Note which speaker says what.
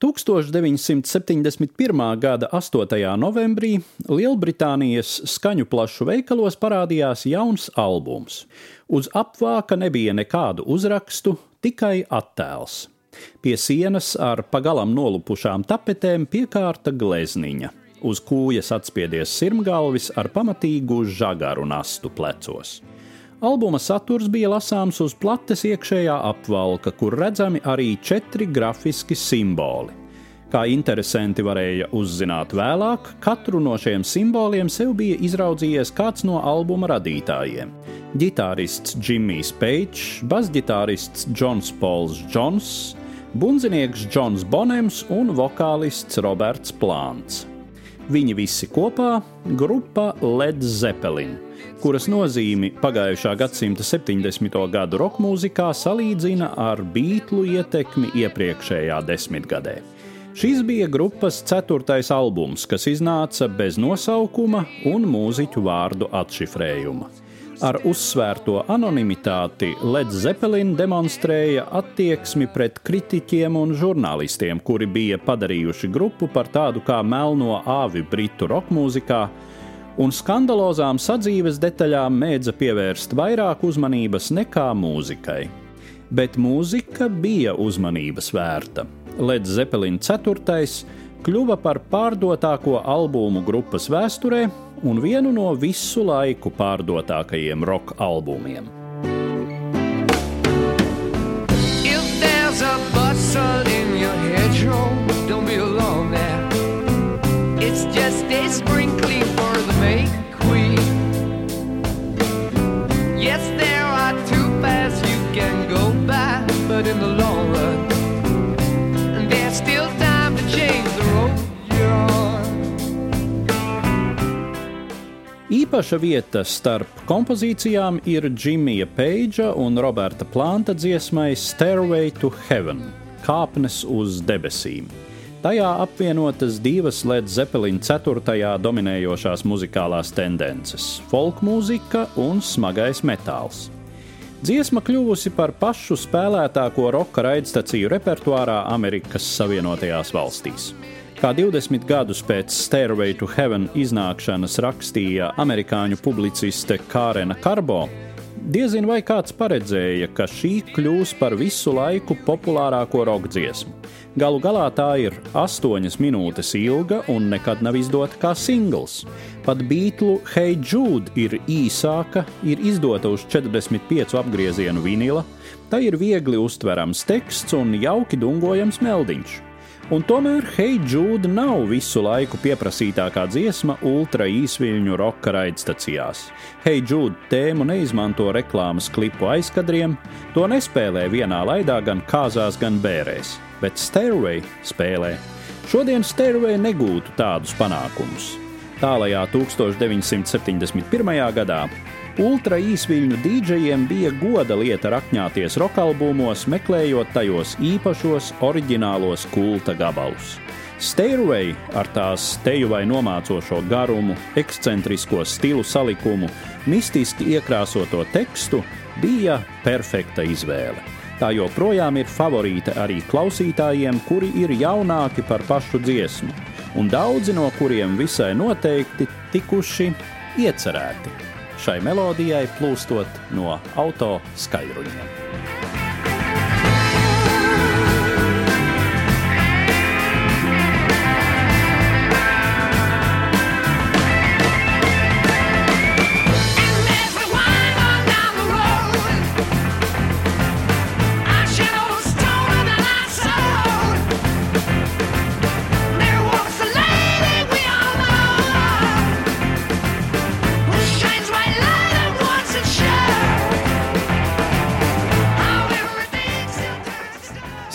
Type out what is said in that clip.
Speaker 1: 1971. gada 8. novembrī Lielbritānijas skaņu plašu veikalos parādījās jauns albums. Uz apvāka nebija nekādu uzrakstu, tikai attēls. Pie sienas ar pagalam nolupušām tapetēm piekārta glezniņa. Uz kūjas atspiedies sirmgalvis ar pamatīgu žagaru nastu plecos. Albuma saturs bija lasāms uz plates iekšējā apvalka, kur redzami arī četri grafiski simboli. Kā interesanti varēja uzzināt vēlāk, katru no šiem simboliem sev bija izraudzījies kāds no albuma radītājiem - ģitārists Jimmijs Page, basģitārists Džons Pols Džons, bunzinieks Džons Bonems un vokālists Roberts Plāns. Viņi visi kopā - grupa Led Zeppelin kuras nozīmi pagājušā gadsimta 70. gadu roka mūzikā salīdzina ar beiglu ietekmi iepriekšējā desmitgadē. Šis bija grupas ceturtais albums, kas iznāca bez nosaukuma un mūziķu vārdu atšifrējuma. Ar uzsvērto anonimitāti Led Zeppelin demonstrēja attieksmi pret kritiķiem un žurnālistiem, kuri bija padarījuši grupu par tādu kā melno āvi britu roka mūzikā, un skandalozām sadzīves detaļām mēdza pievērst vairāk uzmanības nekā mūzikai. Bet mūzika bija uzmanības vērta. Led Zeppelin 4. Kļuva par pārdotāko albumu grupas vēsturē un vienu no visu laiku pārdotākajiem roka albumiem. It's just a sprinkling Īpaša vieta starp kompozīcijām ir Džimija Peidža un Roberta Planta dziesmai Stairway to Heaven - Kāpnes uz debesīm. Tajā apvienotas divas Led Zeppelin 4. dominējošās muzikālās tendences - folkmūzika un smagais metāls. Dziesma kļuvusi par pašu spēlētāko roka raidstaciju repertuārā Amerikas Savienotajās valstīs. Kā 20 gadus pēc Stairway to Heaven iznākšanas rakstīja amerikāņu publiciste Kārena Karbo, diezin vai kāds paredzēja, ka šī kļūs par visu laiku populārāko roka dziesmu. Galu galā tā ir 8 minūtes ilga un nekad nav izdota kā singls. Pat beiglu Hey Jude ir īsāka, ir izdota uz 45 apgriezienu vinila, tā ir viegli uztverams teksts un jauki dungojams meldiņš. Un tomēr Hey Jude nav visu laiku pieprasītākā dziesma ultra īsviļņu roka raidstacijās. Hey Jude tēmu neizmanto reklāmas klipu aizkadriem, to nespēlē vienā laidā gan kāzās, gan bērēs bet Stairway spēlē. Šodien Stairway negūtu tādus panākumus. Tālajā 1971. gadā ultra īsviļņu dīdžejiem bija goda lieta rakņāties rokalbumos, meklējot tajos īpašos, oriģinālos kulta gabalus. Stairway ar tās teju vai nomācošo garumu, ekscentrisko stilu salikumu, mistiski iekrāsoto tekstu bija perfekta izvēle. Tā joprojām ir favorīta arī klausītājiem, kuri ir jaunāki par pašu dziesmu, un daudzi no kuriem visai noteikti tikuši iecerēti šai melodijai plūstot no auto skaļruņiem.